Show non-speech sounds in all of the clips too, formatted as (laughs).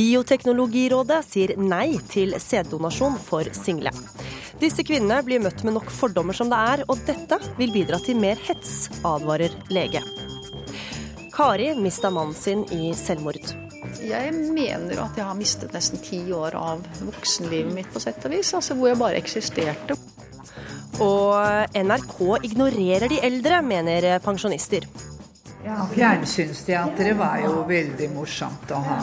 Bioteknologirådet sier nei til sæddonasjon for single. Disse kvinnene blir møtt med nok fordommer som det er, og dette vil bidra til mer hets, advarer lege. Kari mista mannen sin i selvmord. Jeg mener at jeg har mistet nesten ti år av voksenlivet mitt, på sett og vis. Altså hvor jeg bare eksisterte. Og NRK ignorerer de eldre, mener pensjonister. Ja, Fjernsynsteatret var jo veldig morsomt å ha.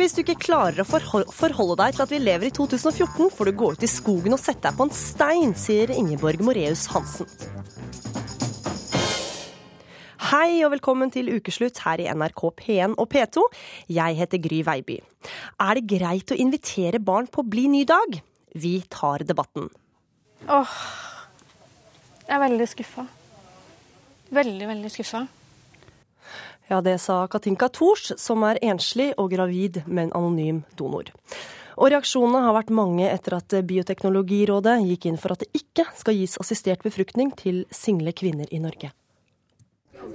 Hvis du ikke klarer å forholde deg til at vi lever i 2014, får du gå ut i skogen og sette deg på en stein, sier Ingeborg Moreus Hansen. Hei og velkommen til ukeslutt her i NRK P1 og P2. Jeg heter Gry Veiby. Er det greit å invitere barn på Bli ny dag? Vi tar debatten. Åh, jeg er veldig skuffa. Veldig, veldig skuffa. Ja, det sa Katinka Thors, som er enslig og gravid med en anonym donor. Og reaksjonene har vært mange etter at Bioteknologirådet gikk inn for at det ikke skal gis assistert befruktning til single kvinner i Norge.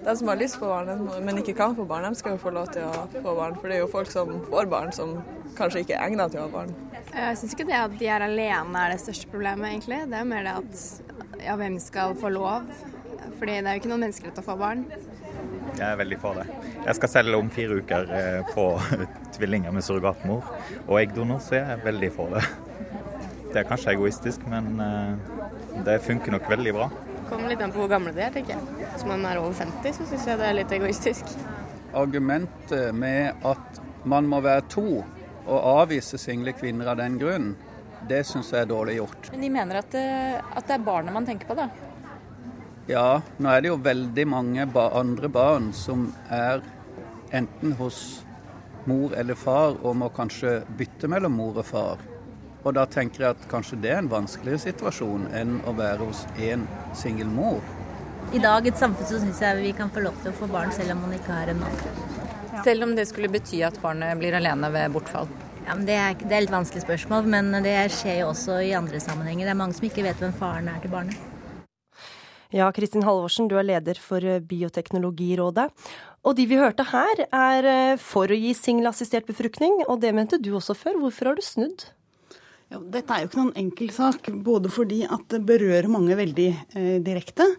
De som har lyst på barn, men ikke kan få barn, de skal jo få lov til å få barn. For det er jo folk som får barn, som kanskje ikke er egnet til å ha barn. Jeg syns ikke det at de er alene er det største problemet, egentlig. Det er mer det at ja, hvem skal få lov? Fordi det er jo ikke noen menneskerett å få barn. Jeg er veldig for det. Jeg skal selge om fire uker på (laughs) tvillinger med surrogatmor og eggdonor, så jeg er veldig for det. Det er kanskje egoistisk, men eh, det funker nok veldig bra. Det kommer litt an på hvor gamle de er, tenker jeg. Hvis man er over 50, så syns jeg det er litt egoistisk. Argumentet med at man må være to og avvise single kvinner av den grunn, det syns jeg er dårlig gjort. Men de mener at det, at det er barnet man tenker på, da? Ja, nå er det jo veldig mange andre barn som er enten hos mor eller far og må kanskje bytte mellom mor og far. Og da tenker jeg at kanskje det er en vanskeligere situasjon enn å være hos én singel mor. I dag i et samfunn så syns jeg vi kan få lov til å få barn selv om man ikke har en mann. Selv om det skulle bety at barnet blir alene ved bortfall? Ja, men det, er, det er et vanskelig spørsmål, men det skjer jo også i andre sammenhenger. Det er mange som ikke vet hvem faren er til barnet. Ja, Kristin Halvorsen, du er leder for eh, Bioteknologirådet. Og de vi hørte her, er eh, for å gi singelassistert befruktning, og det mente du også før. Hvorfor har du snudd? Ja, dette er jo ikke noen enkel sak, både fordi at det berører mange veldig eh, direkte.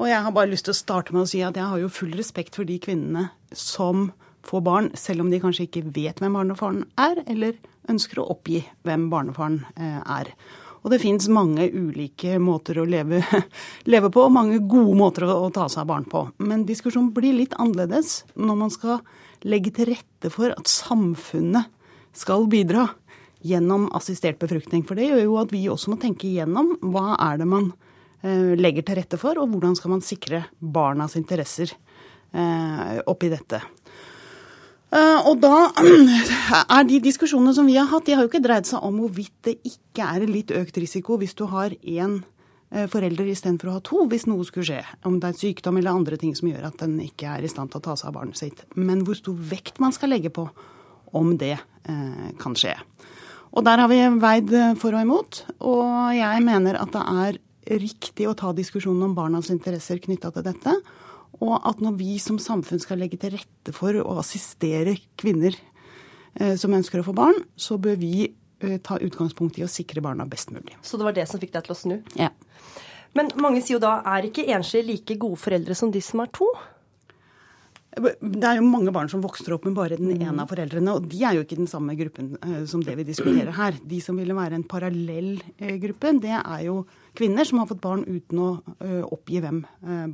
Og jeg har bare lyst til å starte med å si at jeg har jo full respekt for de kvinnene som får barn, selv om de kanskje ikke vet hvem barnefaren er, eller ønsker å oppgi hvem barnefaren eh, er. Og det fins mange ulike måter å leve, (laughs) leve, på, og mange gode måter å, å ta seg av barn på. Men diskusjonen blir litt annerledes når man skal legge til rette for at samfunnet skal bidra gjennom assistert befruktning. For det gjør jo at vi også må tenke igjennom hva er det man eh, legger til rette for, og hvordan skal man sikre barnas interesser eh, oppi dette. Uh, og da (clears throat) er de diskusjonene som vi har hatt, de har jo ikke dreid seg om hvorvidt det ikke er en litt økt risiko hvis du har én uh, forelder istedenfor å ha to, hvis noe skulle skje. Om det er sykdom eller andre ting som gjør at den ikke er i stand til å ta seg av barnet sitt. Men hvor stor vekt man skal legge på om det eh, kan skje. Og der har vi veid for og imot. Og jeg mener at det er riktig å ta diskusjonen om barnas interesser knytta til dette. Og at når vi som samfunn skal legge til rette for å assistere kvinner eh, som ønsker å få barn, så bør vi eh, ta utgangspunkt i å sikre barna best mulig. Så det var det som fikk deg til å snu? Ja. Men mange sier jo da er ikke enslige like gode foreldre som de som er to? Det er jo mange barn som vokser opp med bare den ene av foreldrene, og de er jo ikke den samme gruppen eh, som det vi diskuterer her. De som ville være en parallell eh, gruppe, det er jo kvinner som har fått barn uten å eh, oppgi hvem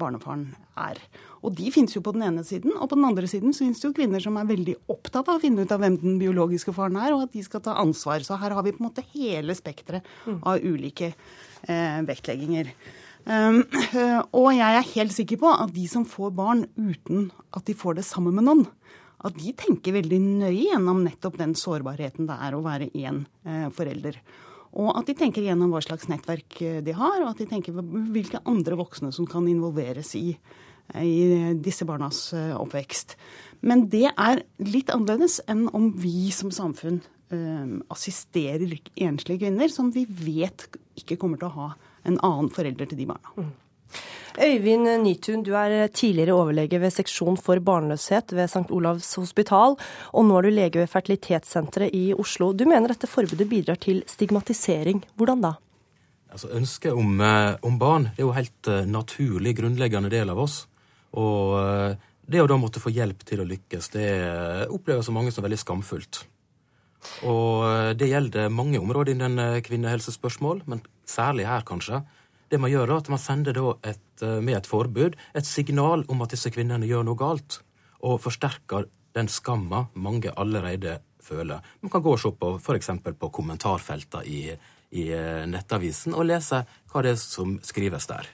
barnefaren er. Og de finnes jo på den ene siden, og på den andre siden fins det jo kvinner som er veldig opptatt av å finne ut av hvem den biologiske faren er, og at de skal ta ansvar. Så her har vi på en måte hele spekteret av ulike vektlegginger. Um, (clears throat) og jeg er helt sikker på at de som får barn uten at de får det sammen med noen, at de tenker veldig nøye gjennom nettopp den sårbarheten det er å være én eh, forelder. Og at de tenker gjennom hva slags nettverk eh, de har, og at de tenker hvilke andre voksne som kan involveres i, i disse barnas eh, oppvekst. Men det er litt annerledes enn om vi som samfunn eh, assisterer enslige kvinner som vi vet ikke kommer til å ha en annen forelder til de barna. Mm. Øyvind Nytun, du er tidligere overlege ved seksjon for barnløshet ved St. Olavs hospital, og nå er du lege ved Fertilitetssenteret i Oslo. Du mener dette forbudet bidrar til stigmatisering. Hvordan da? Altså, Ønsket om, eh, om, barn det er jo helt uh, naturlig, grunnleggende del av oss. Og uh, det å da måtte få hjelp til å lykkes, det opplever så mange som veldig skamfullt. Og det gjelder mange områder innen kvinnehelsespørsmål, men særlig her, kanskje. Det man gjør er at man sender et, med et forbud et signal om at disse kvinnene gjør noe galt, og forsterker den skamma mange allerede føler. Man kan gå og se på f.eks. på kommentarfeltene i i eh, nettavisen og lese hva det er som skrives der.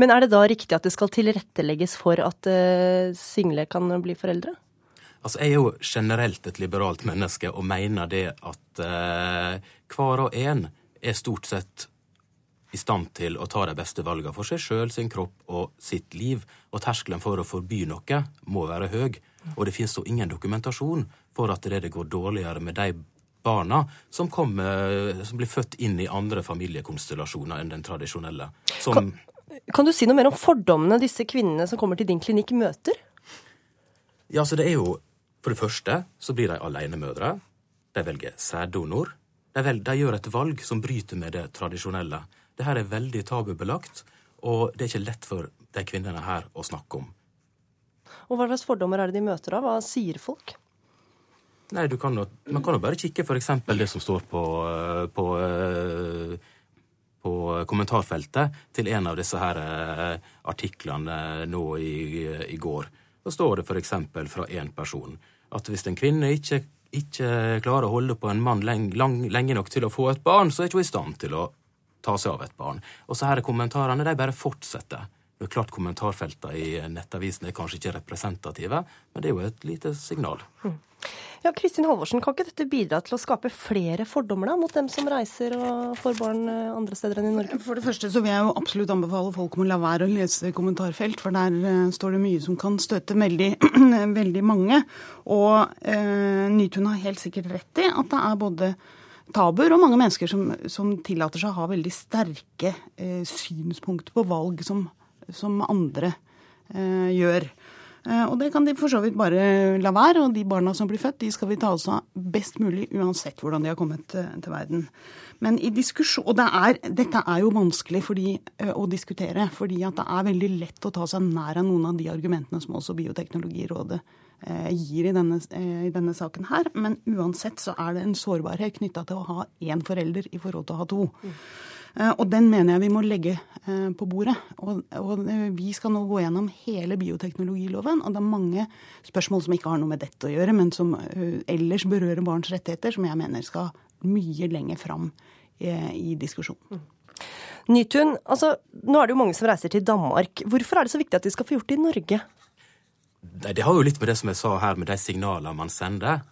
Men er det da riktig at det skal tilrettelegges for at uh, single kan bli foreldre? Altså, Jeg er jo generelt et liberalt menneske og mener det at uh, hver og en er stort sett i stand til å ta de beste valgene for seg sjøl, sin kropp og sitt liv. Og terskelen for å forby noe må være høy. Og det finnes jo ingen dokumentasjon for at det, det går dårligere med de barna som, kommer, som blir født inn i andre familiekonstellasjoner enn den tradisjonelle. Som kan, kan, du si noe mer om fordommene disse kvinnene som kommer til din klinikk, møter? Ja, så det er jo For det første så blir de alenemødre. De velger sæddonor. De, vel, de gjør et valg som bryter med det tradisjonelle. Dette er veldig tabubelagt, og det er ikke lett for de kvinnene her å snakke om. Og Hva slags fordommer er det de møter da? Hva sier folk? Nei, kan jo, Man kan jo bare kikke f.eks. det som står på, eh, på, eh, på, kommentarfeltet til en av disse her eh, artiklene nå i, i går. Da står det f.eks. fra én person at hvis en kvinne ikke, ikke, klarer å holde på en mann lenge, lenge nok til å få et barn, så er ikke hun i stand til å ta seg av et barn. Og så her er kommentarene, de bare fortsetter. Det er klart Kommentarfeltene i nettavisen er kanskje ikke representative, men det er jo et lite signal. Mm. Ja, Kristin Halvorsen, Kan ikke dette bidra til å skape flere fordommer da, mot dem som reiser og får barn eh, andre steder enn i Norge? For det første så vil jeg jo absolutt anbefale folk om å la være å lese kommentarfelt, for der uh, står det mye som kan støte veldig, (clears throat) veldig mange. Og uh, Nytun har helt sikkert rett i at det er både tabuer og mange mennesker som, som tillater seg å ha veldig sterke uh, synspunkter på valg som, som andre gjør. Eh, og det kan de for så vidt bare la være. Og de barna som blir født, de skal vi ta oss av best mulig uansett hvordan de har kommet eh, til verden. Men i diskusjon, Og det er, dette er jo vanskelig fordi, eh, å diskutere, fordi at det er veldig lett å ta seg nær av noen av de argumentene som også Bioteknologirådet gir i denne, i denne, saken her. Men uansett så er det en sårbarhet knytta til å ha én forelder i forhold til å ha to. Mm. Eh, og den mener jeg vi må legge eh, på bordet. Og, og, eh, vi skal nå gå gjennom hele bioteknologiloven. Og det er mange spørsmål som ikke har noe med dette å gjøre, men som ellers berører barns rettigheter, som jeg mener skal mye lenger fram i, i diskusjonen. Nytun, altså, nå er det jo mange som reiser til Danmark. Hvorfor er det så viktig at de skal få gjort det i Norge? Det, det har jo litt med det som jeg sa her, med de signalene man sender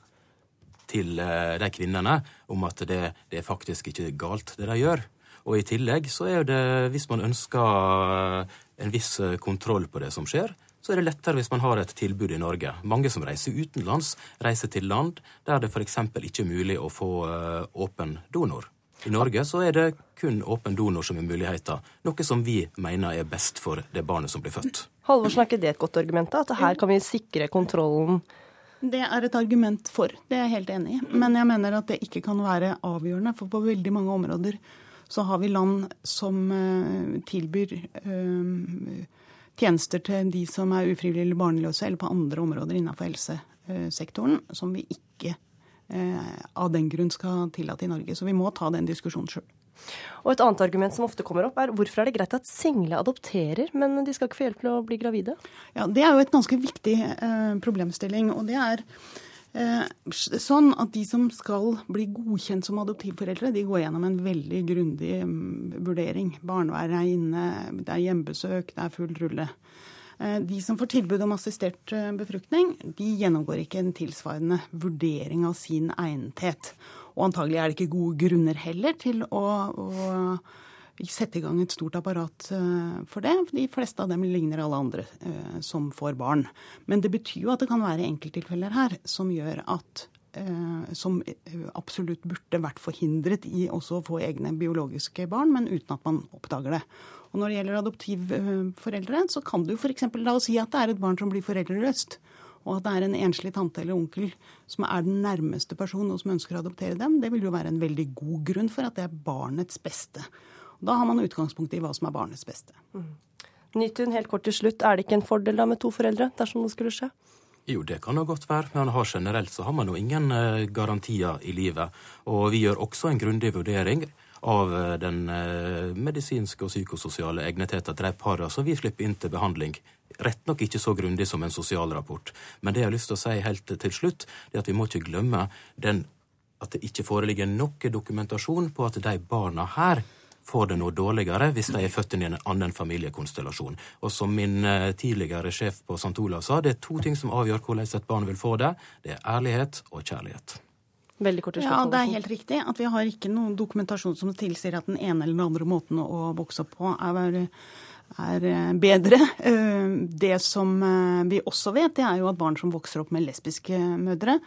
til de kvinnene om at det, det er faktisk ikke galt, det de gjør. Og i tillegg så er det, hvis man ønsker en viss kontroll på det som skjer, så er det lettere hvis man har et tilbud i Norge. Mange som reiser utenlands, reiser til land der det f.eks. ikke er mulig å få eh, åpen donor. I Norge så er det kun åpen donor som er muligheten, noe som vi mener er best for det barnet som blir født. Halvorsen, er ikke det et godt argument? da? At her kan vi sikre kontrollen? Det er et argument for, det er jeg helt enig i. Men jeg mener at det ikke kan være avgjørende, for på veldig mange områder så har vi land som eh, tilbyr eh, tjenester til de som er ufrivillig barnløse, eller på andre områder innenfor helsesektoren, som vi ikke eh, av den grunn skal tillate i Norge. Så vi må ta den diskusjonen sjøl. Og Et annet argument som ofte kommer opp, er hvorfor er det greit at single adopterer, men de skal ikke få hjelp til å bli gravide? Ja, Det er jo et ganske viktig eh, problemstilling. og det er Eh, sånn at de som skal bli godkjent som adoptivforeldre, de går gjennom en veldig grundig mm, vurdering. Barnevernet er inne, det er hjemmebesøk, det er full rulle. Eh, de som får tilbud om assistert eh, befruktning, de gjennomgår ikke en tilsvarende vurdering av sin egnethet. Og antagelig er det ikke gode grunner heller til å, å sette i gang et stort apparat eh, for det. De fleste av dem ligner alle andre eh, som får barn. Men det betyr jo at det kan være enkelttilfeller her som gjør at eh, som absolutt burde vært forhindret i også å få egne biologiske barn, men uten at man oppdager det. Og når det gjelder adoptivforeldre, så kan du f.eks. la oss si at det er et barn som blir foreldreløst, og at det er en enslig tante eller onkel som er den nærmeste personen og som ønsker å adoptere dem. Det vil jo være en veldig god grunn for at det er barnets beste. Da har man utgangspunkt i hva som er barnets beste. Mm. Nytun, helt kort til slutt. Er det ikke en fordel da med to foreldre, dersom det skulle skje? Jo, det kan jo godt være, men generelt så har man jo ingen eh, garantier i livet. Og vi gjør også en grundig vurdering av eh, den eh, medisinske og psykososiale egnetheten til de parene som vi slipper inn til behandling. Rett nok ikke så grundig som en sosialrapport. Men det jeg har lyst til å si helt til slutt, det er at vi må ikke glemme den, at det ikke foreligger noe dokumentasjon på at de barna her får det noe dårligere hvis de er født inn i en annen familiekonstellasjon. Og som min eh, tidligere sjef på St. Olav sa, det er to ting som avgjør hvordan et barn vil få det. Det er ærlighet og kjærlighet. Kort Ja, det er helt riktig at vi har ikke noen dokumentasjon som tilsier at den ene eller den andre måten å vokse opp på er, er eh, bedre. Eh, det som vi også vet, det er jo at barn som vokser opp med lesbiske mødre,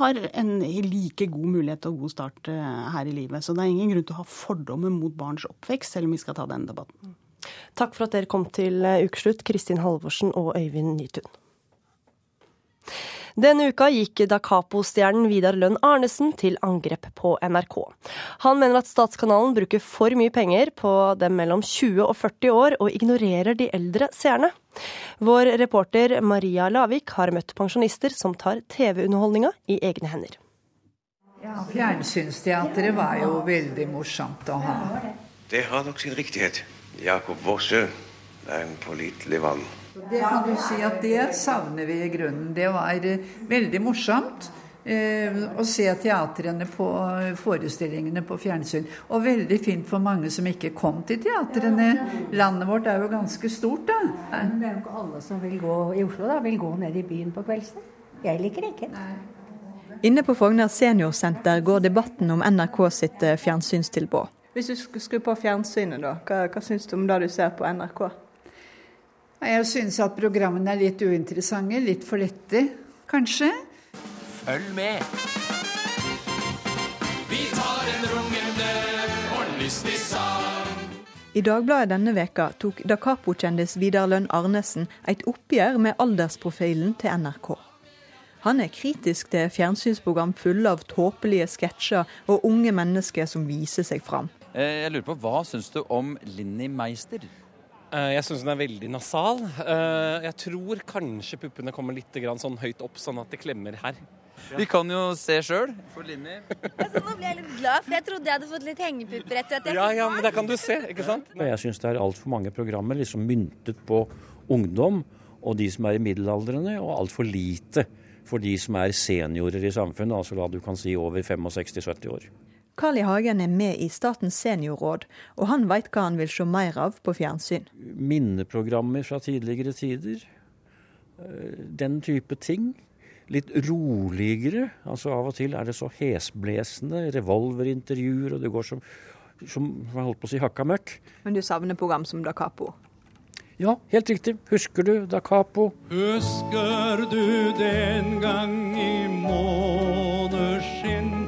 har en like god mulighet og god start eh, her i livet. Så det er ingen grunn til å ha fordommer mot barns oppvekst, selv om vi skal ta den debatten. Takk for at dere kom til eh, ukeslutt, Kristin Halvorsen og Øyvind Nytun. Denne uka gikk Da Capo-stjernen Vidar Lønn Arnesen til angrep på NRK. Han mener at Statskanalen bruker for mye penger på dem mellom 20 og 40 år, og ignorerer de eldre seerne. Vår reporter Maria Lavik har møtt pensjonister som tar TV-underholdninga i egne hender. Ja, Fjernsynsteatret var jo veldig morsomt å ha. Det har nok sin riktighet. Jakob Vossø er en pålitelig vann. Det kan du si at det savner vi i grunnen. Det var eh, veldig morsomt eh, å se teatrene på forestillingene på fjernsyn. Og veldig fint for mange som ikke kom til teatrene. Landet vårt er jo ganske stort, da. Men det er jo ikke alle som vil gå i Oslo, da, vil gå ned i byen på kveldstid. Jeg liker det ikke. Inne på Frogner seniorsenter går debatten om NRK sitt eh, fjernsynstilbud. Hvis du skulle skru på fjernsynet, da, hva, hva syns du om det du ser på NRK? Jeg synes at programmene er litt uinteressante, litt for lette, kanskje. Følg med! Vi tar en rungende og lystig sang. I Dagbladet denne veka tok Da Capo-kjendis Vidar Lønn Arnesen et oppgjør med aldersprofilen til NRK. Han er kritisk til fjernsynsprogram fulle av tåpelige sketsjer og unge mennesker som viser seg fram. Eh, jeg lurer på, Hva syns du om Linni Meister? Eh, jeg syns den er veldig nasal. Eh, jeg tror kanskje puppene kommer litt sånn høyt opp, sånn at det klemmer her. Vi kan jo se sjøl. For. Altså, nå ble jeg litt glad, for jeg trodde jeg hadde fått litt hengepupper etter at jeg Ja, ja, men det kan du se, ikke sant? Jeg syns det er altfor mange programmer liksom myntet på ungdom og de som er i middelaldrende, og altfor lite for de som er seniorer i samfunnet, altså hva du kan si over 65-70 år. Carl I. Hagen er med i Statens seniorråd, og han veit hva han vil se mer av på fjernsyn. Minneprogrammer fra tidligere tider. Eh, den type ting. Litt roligere. altså Av og til er det så hesblesende. Revolverintervjuer, og det går som, som jeg holdt på å si, hakka møkk. Men du savner program som Da Capo? Ja, helt riktig. Husker du Da Capo? Husker du den gang i måneskinn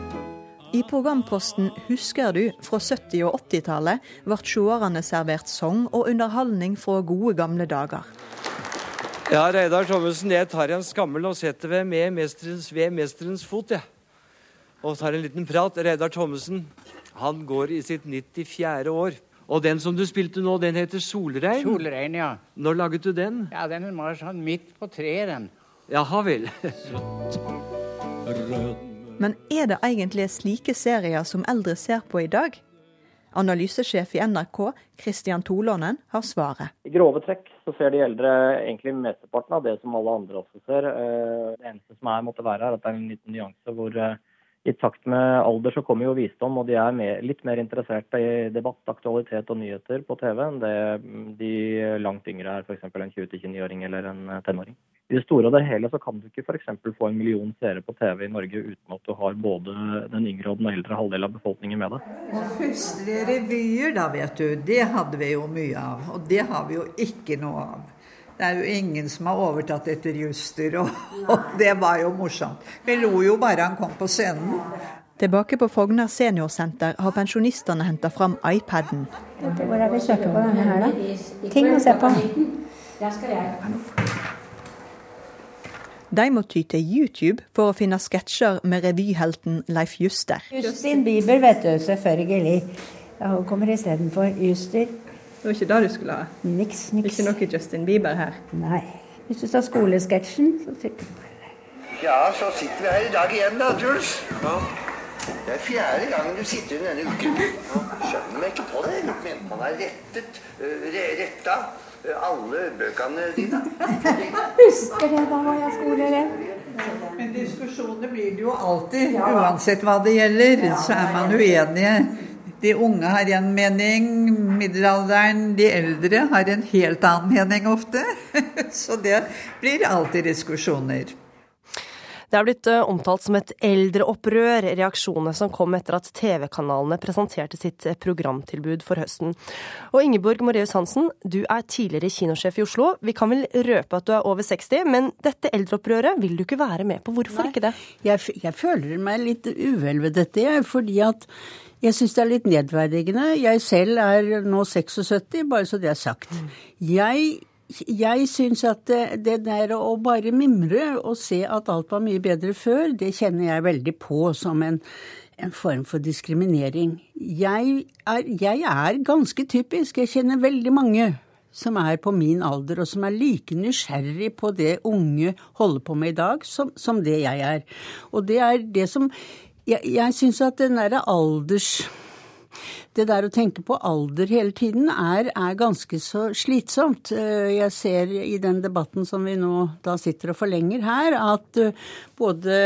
i programposten Husker du fra 70- og 80-tallet ble seerne servert sang og underholdning fra gode gamle dager. Ja, Reidar Thommessen, jeg tar en skammel og setter ved, med mesterens, ved mesterens fot, jeg. Ja. Og tar en liten prat. Reidar Thommessen, han går i sitt 94. år. Og den som du spilte nå, den heter Solrein? Solrein, ja. Når laget du den? Ja, Den var sånn midt på treet, den. Jaha vel. Men er det egentlig slike serier som eldre ser på i dag? Analysesjef i NRK, Kristian Tolånen, har svaret. I grove trekk så ser de eldre egentlig mesteparten av det som alle andre også ser. Eh, det eneste som er, måtte være, er at det er en liten nyanse hvor eh, i takt med alder så kommer jo visdom, og de er mer, litt mer interessert i debatt, aktualitet og nyheter på TV enn det de langt yngre er, f.eks. en 20-29-åring eller en tenåring. I det store og det hele så kan du ikke f.eks. få en million seere på TV i Norge uten at du har både den yngre og den eldre halvdel av befolkningen med deg. Og festlige revyer, da, vet du. Det hadde vi jo mye av. Og det har vi jo ikke noe av. Det er jo ingen som har overtatt etter Juster, og, (laughs) og det var jo morsomt. Vi lo jo bare han kom på scenen. Tilbake på Frogner seniorsenter har pensjonistene henta fram iPaden. Hvor er vi søker på denne her, da? Ting å se på. Der skal jeg. De må ty til YouTube for å finne sketsjer med revyhelten Leif Juster. Justin Bieber, vet du. Selvfølgelig. Ja, hun kommer istedenfor Juster. Det var ikke det du skulle ha? Niks, niks. Ikke noe Justin Bieber her? Nei. Hvis du tar skolesketsjen, så trykker du på det. Ja, så sitter vi her i dag igjen da, Truls. Ja. Det er fjerde gangen du sitter under denne uken. Skjønner meg ikke på det. Men man har rettet, uh, retta alle bøkene dine. Husker det, da var jeg skoleelev. Men diskusjoner blir det jo alltid. Uansett hva det gjelder, så er man uenige. De unge har en mening, middelalderen, de eldre har en helt annen mening ofte. (laughs) Så det blir alltid diskusjoner. Det er blitt eh, omtalt som et eldreopprør, reaksjonene som kom etter at TV-kanalene presenterte sitt eh, programtilbud for høsten. Og Ingeborg Moreus Hansen, du er tidligere kinosjef i Oslo. Vi kan vel røpe at du er over 60, men dette eldreopprøret vil du ikke være med på. Hvorfor Nei, ikke det? Jeg, jeg føler meg litt uvel ved dette, jeg, fordi at jeg syns det er litt nedverdigende. Jeg selv er nå 76, bare så det er sagt. Jeg jeg syns at det, det, der å bare mimre og se at alt var mye bedre før, det kjenner jeg veldig på som en, en form for diskriminering. Jeg er, jeg er, ganske typisk. Jeg kjenner veldig mange som er på min alder, og som er like nysgjerrig på det unge holder på med i dag, som, som det jeg er. Og det er det som Jeg, jeg syns at den derre alders det der å tenke på alder hele tiden er, er, ganske så slitsomt. Jeg ser i den debatten som vi nå da sitter og forlenger her, at både,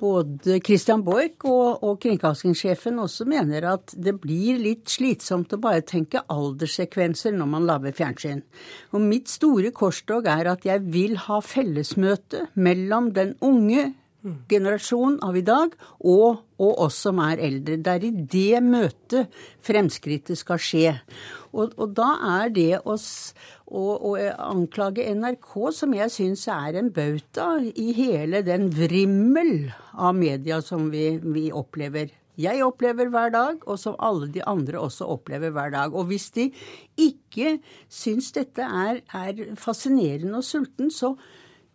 både Christian Borch og, og kringkastingssjefen også mener at det blir litt slitsomt å bare tenke alderssekvenser når man lager fjernsyn. Og mitt store korstog er at jeg vil ha fellesmøte mellom den unge generasjon av i dag, og, og oss som er eldre. Det er i det møtet fremskrittet skal skje. Og, og da er det å, å, å anklage NRK, som jeg syns er en bauta i hele den vrimmel av media som vi, vi opplever. Jeg opplever hver dag, og som alle de andre også opplever hver dag. Og hvis de ikke syns dette er, er fascinerende og sulten, så,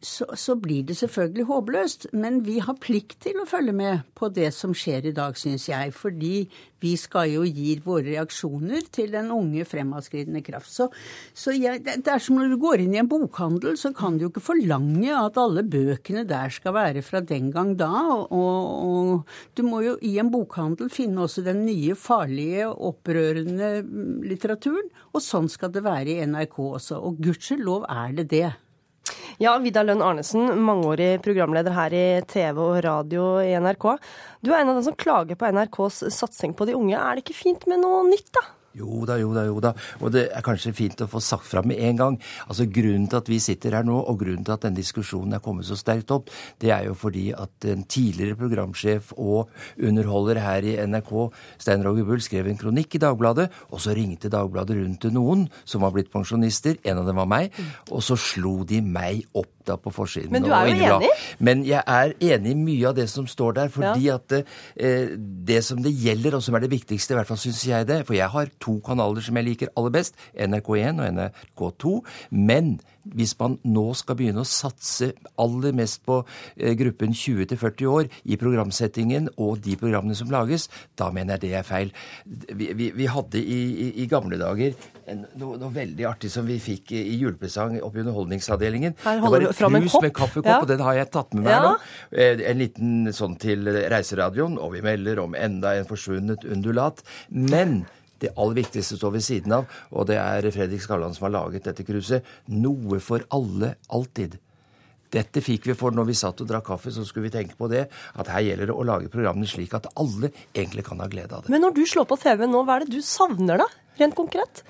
så, så, blir det selvfølgelig håpløst. Men vi har plikt til å følge med på det som skjer i dag, syns jeg. Fordi vi skal jo gi våre reaksjoner til den unge fremadskridende kraft. Så, så jeg, det er som når du går inn i en bokhandel, så kan du jo ikke forlange at alle bøkene der skal være fra den gang da. Og, og du må jo i en bokhandel finne også den nye, farlige, opprørende litteraturen. Og sånn skal det være i NRK også. Og gudskjelov er det det. Ja, Vidar Lønn Arnesen, mangeårig programleder her i TV og radio i NRK. Du er en av dem som klager på NRKs satsing på de unge. Er det ikke fint med noe nytt, da? Jo da, jo da, jo da. Og det er kanskje fint å få sagt fra med en gang. Altså Grunnen til at vi sitter her nå, og grunnen til at den diskusjonen er kommet så sterkt opp, det er jo fordi at en tidligere programsjef og underholder her i NRK, Stein Roger Bull, skrev en kronikk i Dagbladet, og så ringte Dagbladet rundt til noen som var blitt pensjonister, en av dem var meg, og så slo de meg opp da på forsiden. Men du er jo enig? Men jeg er enig i mye av det som står der, fordi ja. at eh, det som det gjelder, og som er det viktigste, i hvert fall syns jeg det, for jeg har to kanaler som jeg liker aller best, NRK1 og NRK2, men hvis man nå skal begynne å satse aller mest på eh, gruppen 20-40 år i programsettingen og de programmene som lages, da mener jeg det er feil. Vi, vi, vi hadde i, i, i, gamle dager noe, noe, veldig artig som vi fikk i julepresang oppe i Underholdningsavdelingen. Her holder du fram en kopp. med kaffekopp, ja. og den har jeg tatt med meg ja. nå. Eh, en liten sånn til Reiseradioen, og vi melder om enda en forsvunnet undulat. Men det aller viktigste står ved siden av, og det er Fredrik Skarland som har laget dette kruset. Noe for alle, alltid. Dette fikk vi for når vi satt og drakk kaffe, så skulle vi tenke på det. At her gjelder det å lage programmene slik at alle egentlig kan ha glede av det. Men når du slår på TV nå, hva er det du savner da? Rent konkret?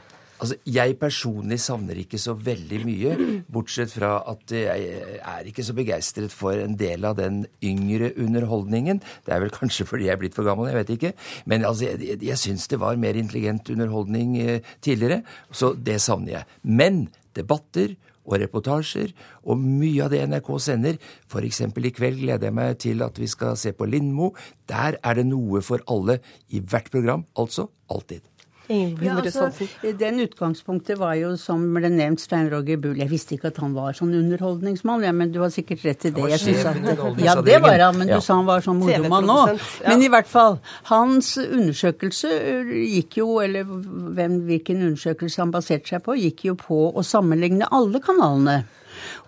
Altså, Jeg personlig savner ikke så veldig mye, (clears throat) bortsett fra at jeg er ikke så begeistret for en del av den yngre underholdningen. Det er vel kanskje fordi jeg er blitt for gammel, jeg vet ikke. Men altså, jeg, jeg, jeg syns det var mer intelligent underholdning eh, tidligere, så det savner jeg. Men debatter og reportasjer, og mye av det NRK sender, f.eks. i kveld gleder jeg meg til at vi skal se på Lindmo, der er det noe for alle i hvert program, altså alltid. Ja, altså, den utgangspunktet var jo, som ble nevnt, Stein Roger Bull. Jeg visste ikke at han var sånn underholdningsmann, ja, men du har sikkert rett i det. At, ja, det var han, men du sa han var sånn moromann nå. Men i hvert fall, hans undersøkelse gikk jo, eller hvem, hvilken undersøkelse han baserte seg på, gikk jo på å sammenligne alle kanalene.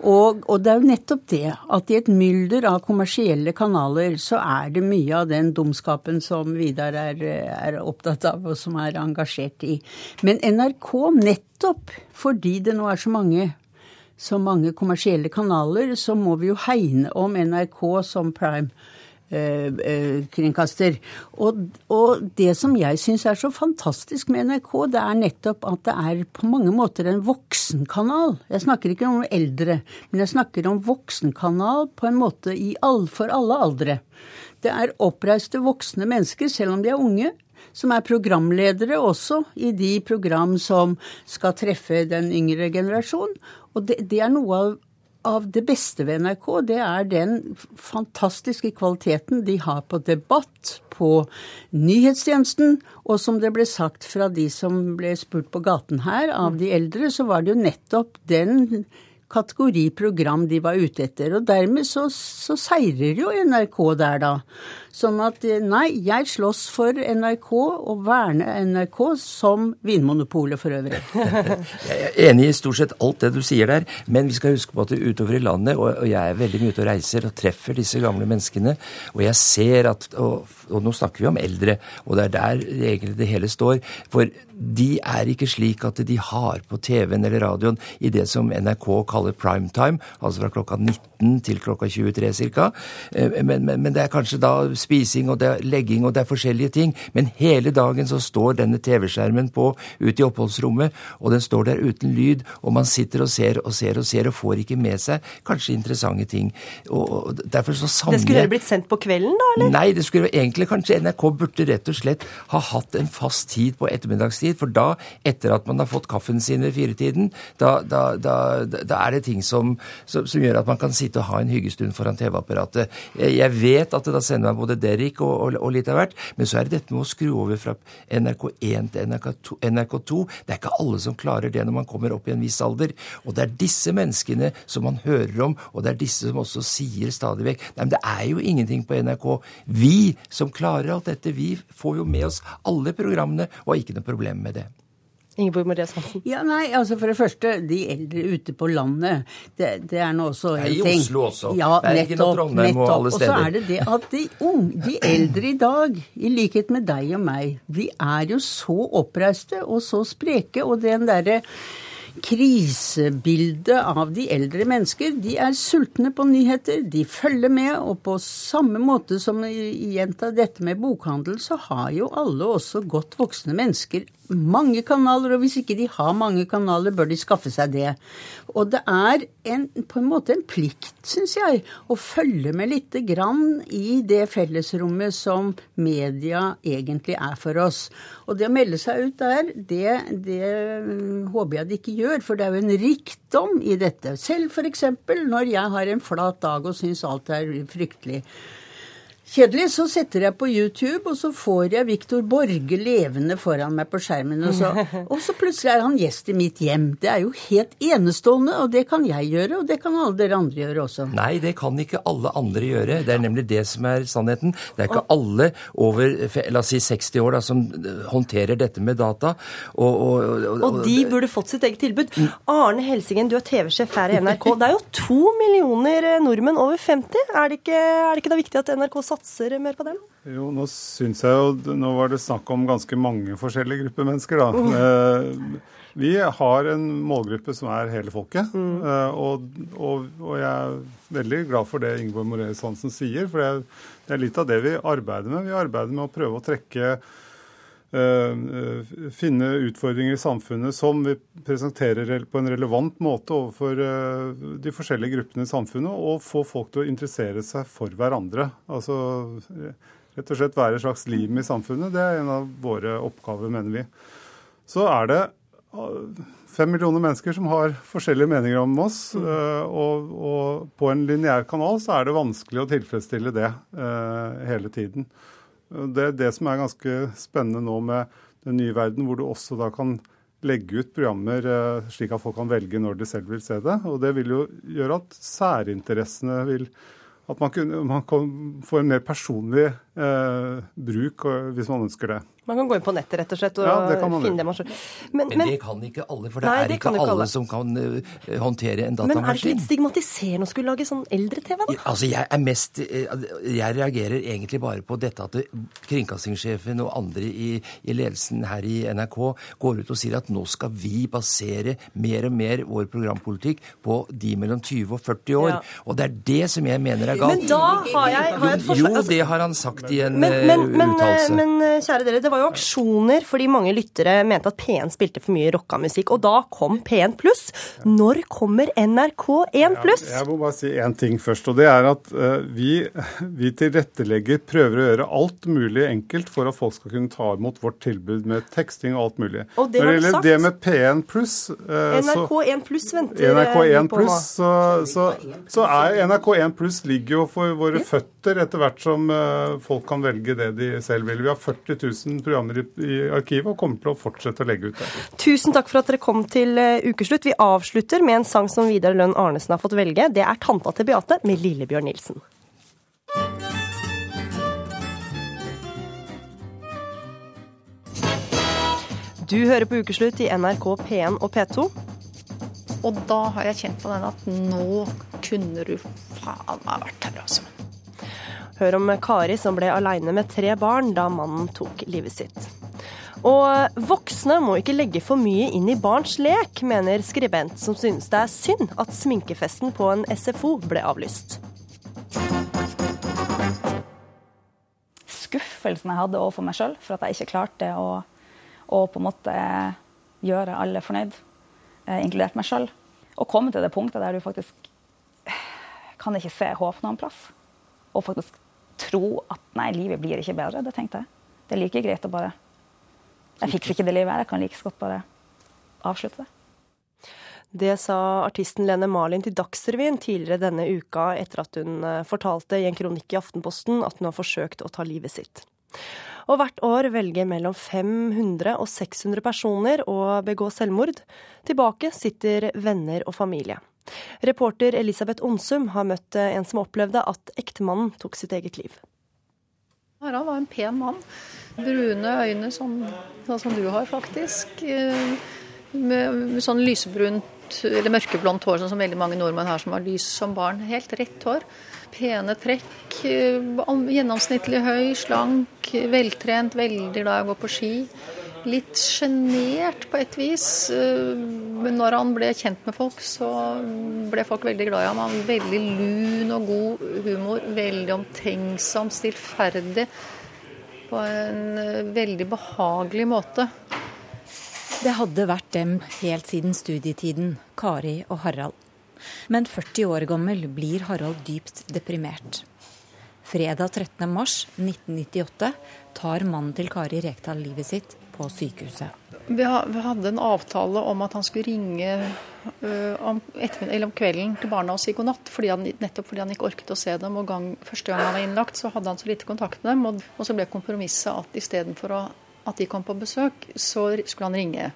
Og, og, det er jo nettopp det at i et mylder av kommersielle kanaler så er det mye av den dumskapen som Vidar er, er opptatt av og som er engasjert i. Men NRK, nettopp fordi det nå er så mange så mange kommersielle kanaler, så må vi jo hegne om NRK som prime kringkaster. Og, og, det som jeg syns er så fantastisk med NRK, det er nettopp at det er på mange måter en voksenkanal. Jeg snakker ikke om eldre, men jeg snakker om voksenkanal på en måte all, for alle aldre. Det er oppreiste voksne mennesker, selv om de er unge, som er programledere også i de program som skal treffe den yngre generasjon. Og det, det er noe av av det beste ved NRK, det er den fantastiske kvaliteten de har på debatt, på nyhetstjenesten, og som det ble sagt fra de som ble spurt på gaten her, av de eldre, så var det jo nettopp den kategori program de var ute etter. Og dermed så, så seirer jo NRK der, da. Sånn at eh, nei, jeg slåss for NRK og verne NRK som Vinmonopolet for øvrig. (laughs) jeg er enig i stort sett alt det du sier der, men vi skal huske på at det utover i landet, og, jeg er veldig mye ute og reiser og treffer disse gamle menneskene, og jeg ser at og, og nå snakker vi om eldre, og det er der egentlig det hele står. For de er ikke slik at de har på TV-en eller radioen i det som NRK kaller prime time, altså fra klokka 19 til klokka 23 ca. Eh, men, men, men det er kanskje da spising og det er legging og det er forskjellige ting. Men hele dagen så står denne TV-skjermen på ute i oppholdsrommet, og den står der uten lyd, og man sitter og ser og ser og ser og får ikke med seg kanskje interessante ting. Og derfor så samler Det skulle det blitt sendt på kvelden, da? eller? Nei, det skulle egentlig kanskje NRK burde rett og slett ha hatt en fast tid på ettermiddagstid, for da, etter at man har fått kaffen sin ved firetiden, da, da, da, da er det ting som, som, som, gjør at man kan sitte og ha en hyggestund foran TV-apparatet. Jeg vet at det da sender meg både Derrick og, og, og, litt av hvert. Men så er det dette med å skru over fra NRK1 til NRK2, NRK2. Det er ikke alle som klarer det når man kommer opp i en viss alder. Og det er disse menneskene som man hører om, og det er disse som også sier stadig vekk Nei, men det er jo ingenting på NRK. Vi som klarer alt dette, vi får jo med oss alle programmene og har ikke noe problem med det. Ingeborg Maria Hansen? Ja, nei, altså For det første, de eldre ute på landet, det, det er nå også en ting. I Oslo også. Ja, nettopp. nettopp. Og så er det det at de, unge, de eldre i dag, i likhet med deg og meg, de er jo så oppreiste og så spreke. Og den derre krisebildet av de eldre mennesker. De er sultne på nyheter, de følger med, og på samme måte som gjenta dette med bokhandel, så har jo alle også godt voksne mennesker mange kanaler, og hvis ikke de har mange kanaler, bør de skaffe seg det. Og det er en, på en måte en plikt, syns jeg, å følge med lite grann i det fellesrommet som media egentlig er for oss. Og det å melde seg ut der, det, det håper jeg de ikke gjør, for det er jo en rikdom i dette. Selv f.eks. når jeg har en flat dag og syns alt er fryktelig kjedelig, så setter jeg på YouTube, og så får jeg Viktor Borge levende foran meg på skjermen. Og så, (laughs) og så, plutselig er han gjest i mitt hjem. Det er jo helt enestående, og det kan jeg gjøre, og det kan alle dere andre gjøre også. Nei, det kan ikke alle andre gjøre. Det er nemlig det som er sannheten. Det er ikke alle over la oss si 60 år da, som håndterer dette med data. Og, og, og, og de burde fått sitt eget tilbud. Arne Helsingen, du er TV-sjef her i NRK. Det er jo to millioner nordmenn over 50. Er det ikke, er det ikke da viktig at NRK satser satser mer på dem? Jo, nå syns jeg jo Nå var det snakk om ganske mange forskjellige grupper mennesker, da. Mm. Vi har en målgruppe som er hele folket. Mm. Og, og, og, jeg er veldig glad for det Ingeborg Moreus Hansen sier, for det er, det er litt av det vi arbeider med. Vi arbeider med å prøve å trekke finne utfordringer i samfunnet som vi presenterer på en relevant måte overfor de forskjellige gruppene i samfunnet, og få folk til å interessere seg for hverandre. Altså rett og slett være et slags lim i samfunnet. Det er en av våre oppgaver, mener vi. Så er det fem millioner mennesker som har forskjellige meninger om oss. Mm. Og, og, på en lineær kanal så er det vanskelig å tilfredsstille det hele tiden. Det er det som er ganske spennende nå med den nye verden, hvor du også da kan legge ut programmer uh, slik at folk kan velge når de selv vil se det. Og det vil jo gjøre at særinteressene vil At man, kunne, man kan få en mer personlig eh, bruk hvis man ønsker det. Man kan gå inn på nettet rett og slett og ja, det finne det man men, men, men, det kan ikke alle, for det nei, er ikke alle, alle, som kan uh, håndtere en datamaskin. Men er det ikke litt stigmatiserende å skulle lage sånn eldre-TV, da? Altså, jeg er mest uh, Jeg reagerer egentlig bare på dette at kringkastingssjefen og andre i, i, ledelsen her i NRK går ut og sier at nå skal vi basere mer og mer vår programpolitikk på de mellom 20 og 40 år. Ja. Og det er det som jeg mener er galt. Men da har jeg, har jeg et forslag. Jo, det har han sagt i en uttalelse. Men, kjære dere, det var var jo aksjoner fordi mange lyttere mente at P1 spilte for mye rocka musikk. Og da kom P1 pluss. Når kommer NRK1 pluss? Ja, jeg må bare si én ting først. Og det er at uh, vi, vi tilrettelegger, prøver å gjøre alt mulig enkelt for at folk skal kunne ta imot vårt tilbud med teksting og alt mulig. Og det Når det gjelder det med P1 pluss uh, NRK1 pluss venter NRK1 på nå. Så, så, så, er NRK1 pluss ligger jo for våre føtter etter hvert som uh, folk kan velge det de selv vil. Vi har 40 000 programmer i, i, arkivet og kommer til å fortsette å legge ut det. Tusen takk for at dere kom til uh, ukeslutt. Vi avslutter med en sang som Vidar Lønn Arnesen har fått velge. Det er 'Tanta til Beate' med Lillebjørn Nilsen. Du hører på Ukeslutt i NRK P1 og P2. Og da har jeg kjent på den at nå kunne du faen meg vært her, altså. Hør om Kari som ble aleine med tre barn da mannen tok livet sitt. Og voksne må ikke legge for mye inn i barns lek, mener skribent som synes det er synd at sminkefesten på en SFO ble avlyst. Skuffelsen jeg hadde overfor meg sjøl for at jeg ikke klarte å, å på en måte gjøre alle fornøyd, eh, inkludert meg sjøl. Å komme til det punktet der du faktisk kan ikke se håp noen plass. Og faktisk tro at nei, livet blir ikke bedre. Det tenkte jeg. Det er like greit å bare Jeg fikser ikke det livet her, jeg kan like godt bare avslutte det. Det sa artisten Lene Marlin til Dagsrevyen tidligere denne uka, etter at hun eh, fortalte i en kronikk i Aftenposten at hun har forsøkt å ta livet sitt. Og hvert år velger mellom 500 og 600 personer å begå selvmord. Tilbake sitter venner og familie. Reporter Elisabeth Onsum har møtt en som opplevde at ektemannen tok sitt eget liv. Harald var en pen mann. Brune øyne, sånn, som du har, faktisk. Eh, med, med sånn lysebrunt eller mørkeblondt hår, sånn som veldig mange nordmenn har som har lys som barn. Helt rett hår. Pene trekk. Eh, gjennomsnittlig høy, slank, veltrent, veldig glad i å gå på ski litt sjenert på et vis. Eh, men når han ble kjent med folk, så ble folk veldig glad i ham. Han var veldig lun og god humor. Veldig omtenksom, stillferdig. På en eh, veldig behagelig måte. Det hadde vært dem helt siden studietiden, Kari og Harald. Men 40 år gammel blir Harald dypt deprimert. Fredag 13.3.1998 tar mannen til Kari Rekdal livet sitt på sykehuset. Vi hadde en avtale om at han skulle ringe uh, om, om, kvelden til barna og si god natt, fordi han, nettopp fordi han ikke orket å se dem. og gang, Første gang han var innlagt, så hadde han så lite kontakt med dem. Og, og så ble kompromisset at istedenfor at de kom på besøk, så skulle han ringe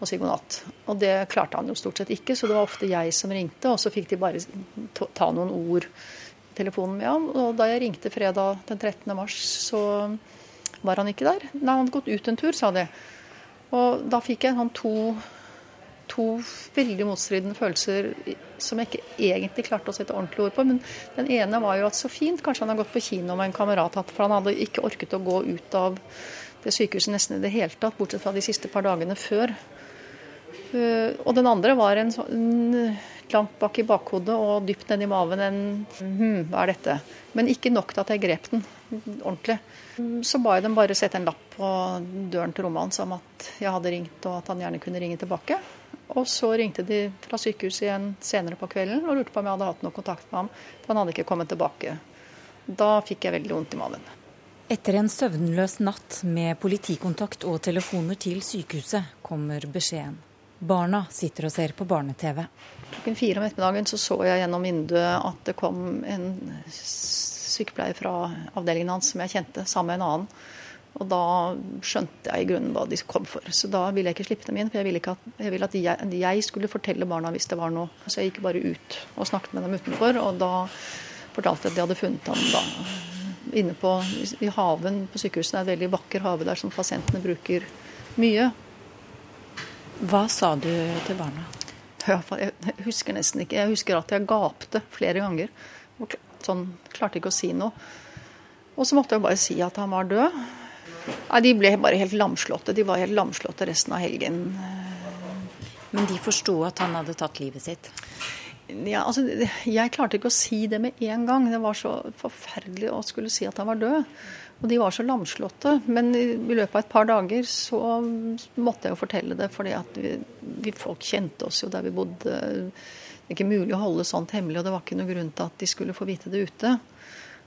og si god natt. Og det klarte han jo stort sett ikke, så det var ofte jeg som ringte, og så fikk de bare ta noen ord i telefonen med ham. Og da jeg ringte fredag den 13. mars, så var han ikke der. Nei, han hadde gått ut en tur, sa de. Og da fikk jeg sånn to, to veldig motstridende følelser som jeg ikke egentlig klarte å sette ordentlig ord på. Men den ene var jo at så fint, kanskje han har gått på kino med en kamerat, for han hadde ikke orket å gå ut av det sykehuset nesten i det hele tatt, bortsett fra de siste par dagene før. Uh, og den andre var en sånn langt bak i bakhodet og dypt nedi maven en hm, hva er dette? Men ikke nok til at jeg grep den ordentlig. Så ba jeg dem bare sette en lapp på døren til rommet hans om at jeg hadde ringt, og at han gjerne kunne ringe tilbake. Og så ringte de fra sykehuset igjen senere på kvelden og lurte på om jeg hadde hatt noe kontakt med ham. For han hadde ikke kommet tilbake. Da fikk jeg veldig vondt i maven. Etter en søvnløs natt med politikontakt og telefoner til sykehuset kommer beskjeden. Barna sitter og ser på barne-TV. Klokken fire om ettermiddagen så, så jeg gjennom vinduet at det kom en sykepleier fra avdelingen hans som jeg kjente, sammen med en annen. Og da skjønte jeg i grunnen hva de kom for. Så da ville jeg ikke slippe dem inn. For jeg ville, at, jeg, ville at jeg, jeg, skulle fortelle barna hvis det var noe. Så jeg gikk bare ut og snakket med dem utenfor. Og da fortalte jeg at de hadde funnet ham da inne på, i haven på sykehuset. Det er en veldig vakker hage der som pasientene bruker mye. Hva sa du til barna? Jeg husker nesten ikke. Jeg husker at jeg gapte flere ganger. Sånn, klarte ikke å si noe. Og så måtte jeg bare si at han var død. Nei, De ble bare helt lamslåtte. De var helt lamslåtte resten av helgen. Men de forsto at han hadde tatt livet sitt? Ja, altså, Jeg klarte ikke å si det med en gang. Det var så forferdelig å skulle si at han var død. Og de var så lamslåtte. Men i løpet av et par dager så måtte jeg jo fortelle det, fordi at vi, vi folk kjente oss jo der vi bodde. Det er ikke mulig å holde sånt hemmelig, og det var ikke noen grunn til at de skulle få vite det ute.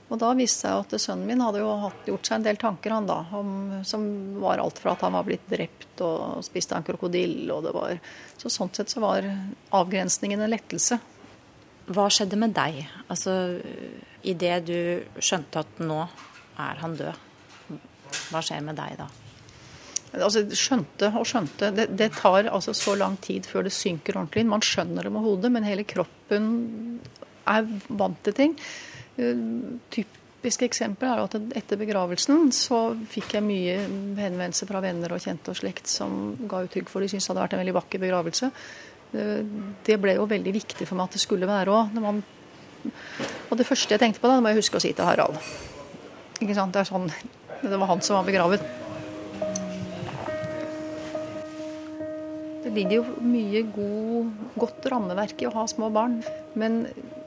Og da viste det seg at sønnen min hadde jo gjort seg en del tanker, han da, om, som var alt fra at han var blitt drept og spiste av en krokodille, og det var Så sånn sett så var avgrensningen en lettelse. Hva skjedde med deg? Altså idet du skjønte at nå er han død, hva skjer med deg da? Altså, skjønte og skjønte. Det, det, tar altså så lang tid før det synker ordentlig inn. Man skjønner det med hodet, men hele kroppen er vant til ting. Eh, typisk eksempel er at etter begravelsen så fikk jeg mye henvendelser fra venner og kjente og slekt som ga uttrykk for de syntes det hadde vært en veldig vakker begravelse. Eh, det ble jo veldig viktig for meg at det skulle være òg. Og det første jeg tenkte på da, det må jeg huske å si til Harald. Ikke sant? Det, er sånn, det var han som var begravet. Det ligger jo mye god, godt rammeverk i å ha små barn. Men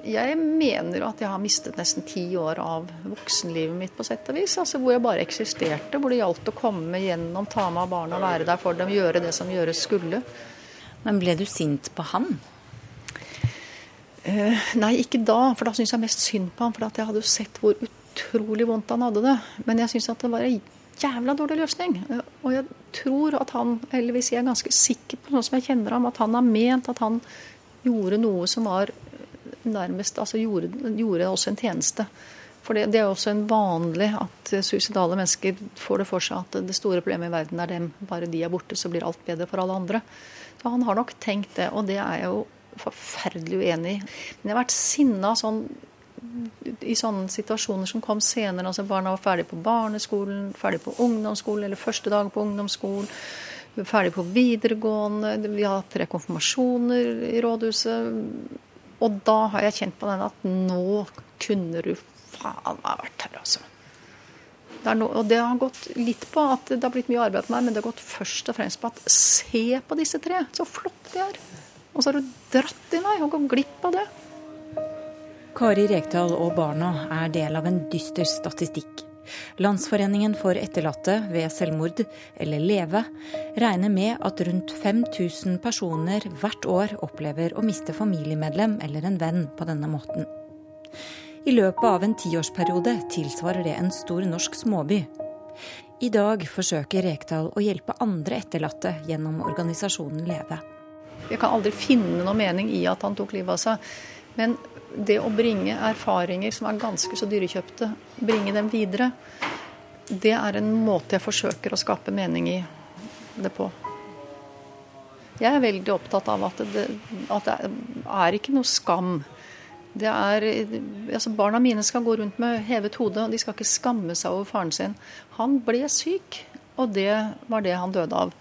jeg mener at jeg har mistet nesten ti år av voksenlivet mitt på sett og vis. Altså hvor jeg bare eksisterte, hvor det gjaldt å komme gjennom, ta med av barna, være der for dem, gjøre det som gjøres skulle. Men ble du sint på han? Uh, nei, ikke da, for da syns jeg mest synd på han. For jeg hadde jo sett hvor utrolig vondt han hadde det. Men jeg syns at det var en jævla dårlig løsning. Og jeg tror at han, eller hvis jeg er ganske sikker på, sånn som jeg kjenner ham, at han har ment at han gjorde noe som var nærmest altså gjorde, gjorde oss en tjeneste. For det, det, er også en vanlig at suicidale mennesker får det for seg at det store problemet i verden er dem. Bare de er borte, så blir alt bedre for alle andre. Så han har nok tenkt det, og det er jeg jo forferdelig uenig i. Men jeg har vært sinna sånn i sånne situasjoner som kom senere. altså Barna var ferdig på barneskolen, ferdig på ungdomsskolen, eller første dag på ungdomsskolen. Ferdig på videregående. Vi har hatt tre konfirmasjoner i rådhuset. Og da har jeg kjent på den at nå kunne du faen meg vært her, altså. Det no, og det har gått litt på at det har blitt mye arbeid med meg, men det har gått først og fremst på at se på disse tre, så flotte de er. Og så har du dratt i meg og gått glipp av det. Kari Rekdal og barna er del av en dyster statistikk. Landsforeningen for etterlatte ved selvmord, eller LEVE, regner med at rundt 5000 personer hvert år opplever å miste familiemedlem eller en venn på denne måten. I løpet av en tiårsperiode tilsvarer det en stor norsk småby. I dag forsøker Rekdal å hjelpe andre etterlatte gjennom organisasjonen Leve. Jeg kan aldri finne noe mening i at han tok livet av seg. Men det å bringe erfaringer som er ganske så dyrekjøpte, bringe dem videre, det er en måte jeg forsøker å skape mening i det på. Jeg er veldig opptatt av at det, at det er ikke noe skam. Det er, altså barna mine skal gå rundt med hevet hode, og de skal ikke skamme seg over faren sin. Han ble syk, og det var det han døde av.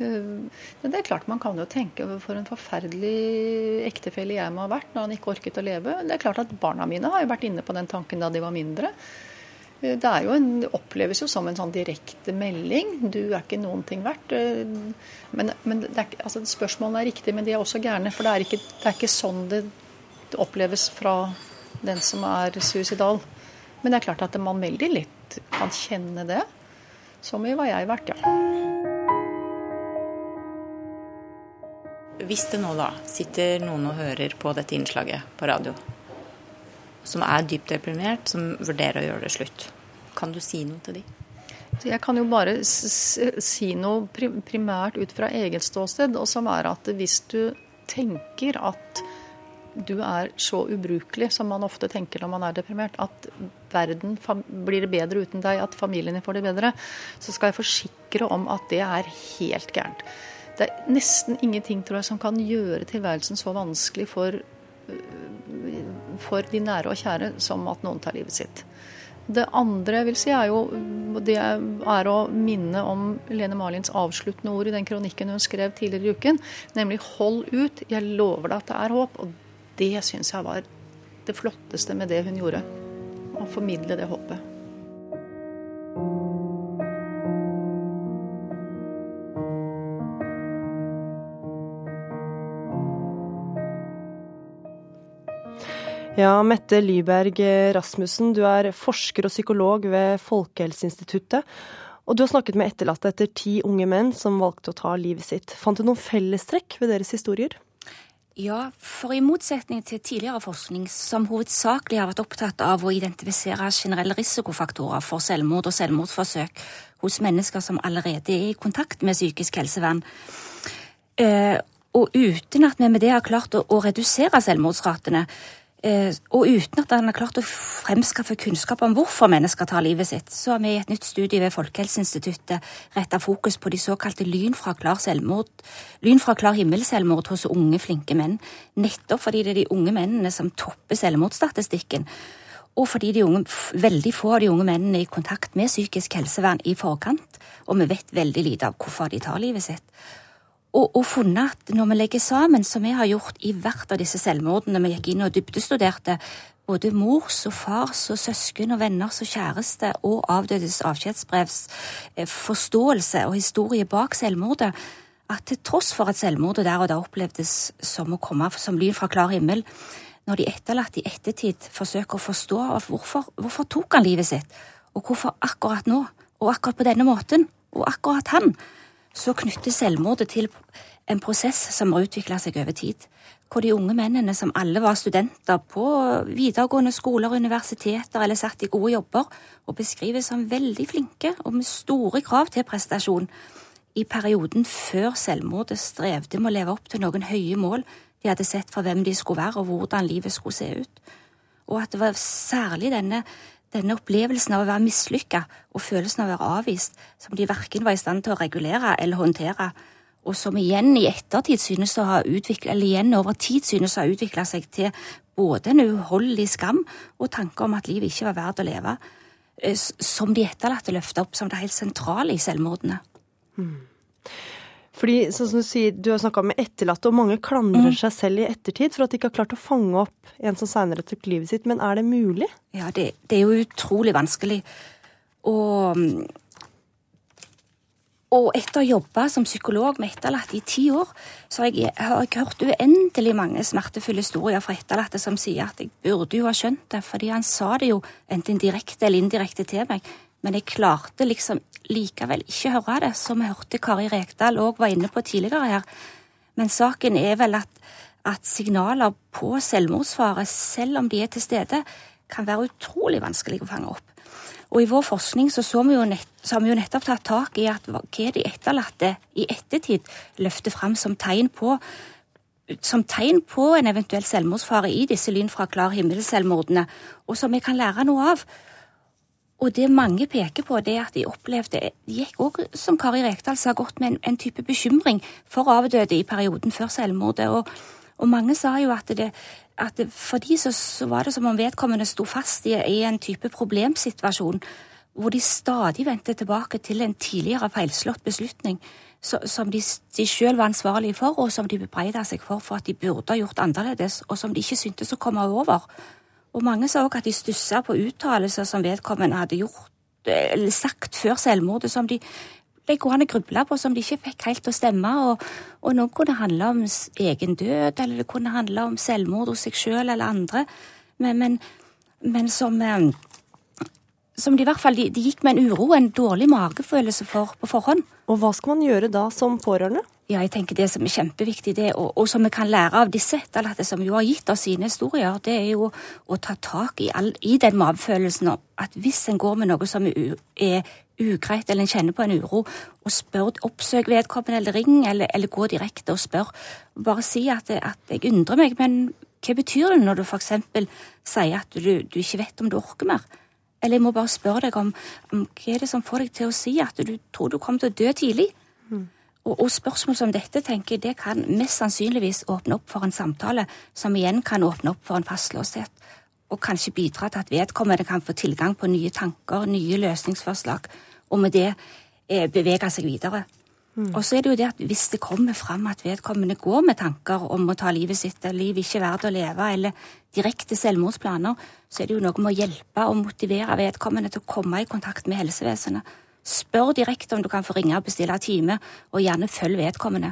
Men det er klart Man kan jo tenke for en forferdelig ektefelle jeg må ha vært når han ikke orket å leve. Det er klart at Barna mine har jo vært inne på den tanken da de var mindre. Det, er jo en, det oppleves jo som en sånn direkte melding. Du er ikke noen ting verdt. Men, men er, altså, spørsmålene er riktige, men de er også gærne. For det er, ikke, det er ikke sånn det oppleves fra den som er suicidal. Men det er klart at man veldig litt kan kjenne det. Så mye var jeg verdt, ja. Hvis det nå da sitter noen og hører på dette innslaget på radio, som er dypt deprimert, som vurderer å gjøre det slutt, kan du si noe til dem? Jeg kan jo bare si noe primært ut fra eget ståsted, og som er at hvis du tenker at du er så ubrukelig som man ofte tenker når man er deprimert, at verden blir bedre uten deg, at familien din får det bedre, så skal jeg forsikre om at det er helt gærent. Det er nesten ingenting tror jeg, som kan gjøre tilværelsen så vanskelig for, for de nære og kjære som at noen tar livet sitt. Det andre jeg vil si, er jo det er å minne om Lene Marlins avsluttende ord i den kronikken hun skrev tidligere i uken, nemlig 'hold ut, jeg lover deg at det er håp'. Og det syns jeg var det flotteste med det hun gjorde. Å formidle det håpet. Ja, Mette Lyberg Rasmussen, du er forsker og psykolog ved Folkehelseinstituttet. Og du har snakket med etterlatte etter ti unge menn som valgte å ta livet sitt. Fant du noen fellestrekk ved deres historier? Ja, for i motsetning til tidligere forskning, som hovedsakelig har vært opptatt av å identifisere generelle risikofaktorer for selvmord og selvmordsforsøk hos mennesker som allerede er i kontakt med psykisk helsevern, eh, og uten at vi med det har klart å redusere selvmordsratene, Eh, og uten at han har klart å fremskaffe kunnskap om hvorfor mennesker tar livet sitt, så har vi i et nytt studie ved Folkehelseinstituttet retta fokus på de såkalte lyn fra klar selvmord, lyn fra klar himmel-selvmord hos unge, flinke menn. Nettopp fordi det er de unge mennene som topper selvmordsstatistikken. Og fordi unge, veldig få av de unge mennene er i kontakt med psykisk helsevern i forkant, og vi vet veldig lite av hvorfor de tar livet sitt og, og, funnet at når vi legger sammen, som vi har gjort i hvert av disse selvmordene vi gikk inn og dybdestuderte, både mors og fars og søsken og venners og kjæreste og avdødes avskjedsbrevs eh, forståelse og historie bak selvmordet, at til tross for at selvmordet der og da opplevdes som å komme som lyn fra klar himmel, når de etterlatte i ettertid forsøker å forstå hvorfor, hvorfor tok han livet sitt, og hvorfor akkurat nå, og akkurat på denne måten, og akkurat han, så knytter selvmordet til en prosess som har utvikla seg over tid. Hvor de unge mennene, som alle var studenter på videregående skoler universiteter eller satt i gode jobber, og beskrives som veldig flinke og med store krav til prestasjon, i perioden før selvmordet strevde med å leve opp til noen høye mål de hadde sett for hvem de skulle være og hvordan livet skulle se ut. Og at det var særlig denne denne opplevelsen av å være mislykka og følelsen av å være avvist, som de verken var i stand til å regulere eller håndtere, og som igjen i ettertid synes å ha utviklet, eller igjen over tid synes å ha utvikla seg til både en uholdelig skam og tanke om at livet ikke var verdt å leve, eh, som de etterlatte løfta opp som det helt sentrale i selvmordene. Mm. Fordi, sånn som Du sier, du har snakka med etterlatte, og mange klandrer mm. seg selv i ettertid for at de ikke har klart å fange opp en som seinere tok livet sitt. Men er det mulig? Ja, det, det er jo utrolig vanskelig. Og, og etter å ha jobba som psykolog med etterlatte i ti år, så har jeg, har jeg hørt uendelig mange smertefulle historier fra etterlatte som sier at jeg burde jo ha skjønt det, fordi han sa det jo enten direkte eller indirekte til meg. Men jeg klarte liksom likevel ikke høre det, som vi hørte Kari Rekdal òg var inne på tidligere her. Men saken er vel at, at signaler på selvmordsfare, selv om de er til stede, kan være utrolig vanskelig å fange opp. Og i vår forskning så, så, vi nett, så har vi jo nettopp tatt tak i at hva de etterlatte i ettertid løfter fram som tegn på som tegn på en eventuell selvmordsfare i disse lyn fra klar himmel-selvmordene, og som vi kan lære noe av. Og det mange peker på, det er at de opplevde De gikk òg, som Kari Rekdal sa, godt med en, en, type bekymring for avdøde i perioden før selvmordet. Og, og mange sa jo at, det, at for de så, så, var det som om vedkommende sto fast i, i en type problemsituasjon hvor de stadig vendte tilbake til en tidligere feilslått beslutning som de, de sjøl var ansvarlige for, og som de bebreida seg for for at de burde ha gjort annerledes, og som de ikke syntes å komme over. Og mange sa òg at de stussa på uttalelser som vedkommende hadde gjort eller sagt før selvmordet, som de ble gående gruble på, som de ikke fikk helt til å stemme. Og, og noe kunne handle om egen død, eller det kunne handle om selvmord hos seg sjøl eller andre. Men, men, men som, eh, som de i hvert fall de, de gikk med en uro, en dårlig magefølelse for på forhånd. Og hva skal man gjøre da som pårørende? Ja, jeg tenker Det som er kjempeviktig, det, og, og, som vi kan lære av disse etterlatte, som jo har gitt oss sine historier, det er jo å ta tak i, all, i den magefølelsen at hvis en går med noe som er ugreit, eller en kjenner på en uro, og spør, oppsøk vedkommende, eller ring, eller, eller gå direkte og spør. Bare si at, at, jeg undrer meg, men hva betyr det når du f.eks. sier at du, du, ikke vet om du orker mer? Eller jeg må bare spørre deg om, om hva er det som får deg til å si at du tror du kommer til å dø tidlig? Mm. Og, spørsmål som dette tenker jeg, det kan mest sannsynligvis åpne opp for en samtale, som igjen kan åpne opp for en fastlåshet, og kanskje bidra til at vedkommende kan få tilgang på nye tanker, nye løsningsforslag, og med det eh, bevege seg videre. Mm. Og så er det jo det at hvis det kommer fram at vedkommende går med tanker om å ta livet sitt, eller liv ikke er verdt å leve, eller direkte selvmordsplaner, så er det jo noe med å hjelpe og motivere vedkommende til å komme i kontakt med helsevesenet Spør direkte om du kan få ringe og bestille time, og gjerne følg vedkommende.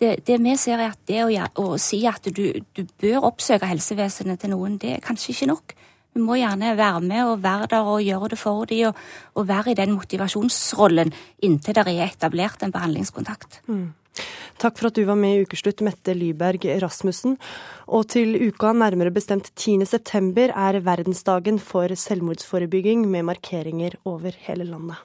Det, det, vi ser er at det å, å si at du, du, bør oppsøke helsevesenet til noen, det er kanskje ikke nok. Vi må gjerne være med og være der og gjøre det for dem, og, og være i den motivasjonsrollen inntil det er etablert en behandlingskontakt. Mm. Takk for at du var med i Ukeslutt, Mette Lyberg Rasmussen. Og til uka, nærmere bestemt 10. september, er verdensdagen for selvmordsforebygging med markeringer over hele landet.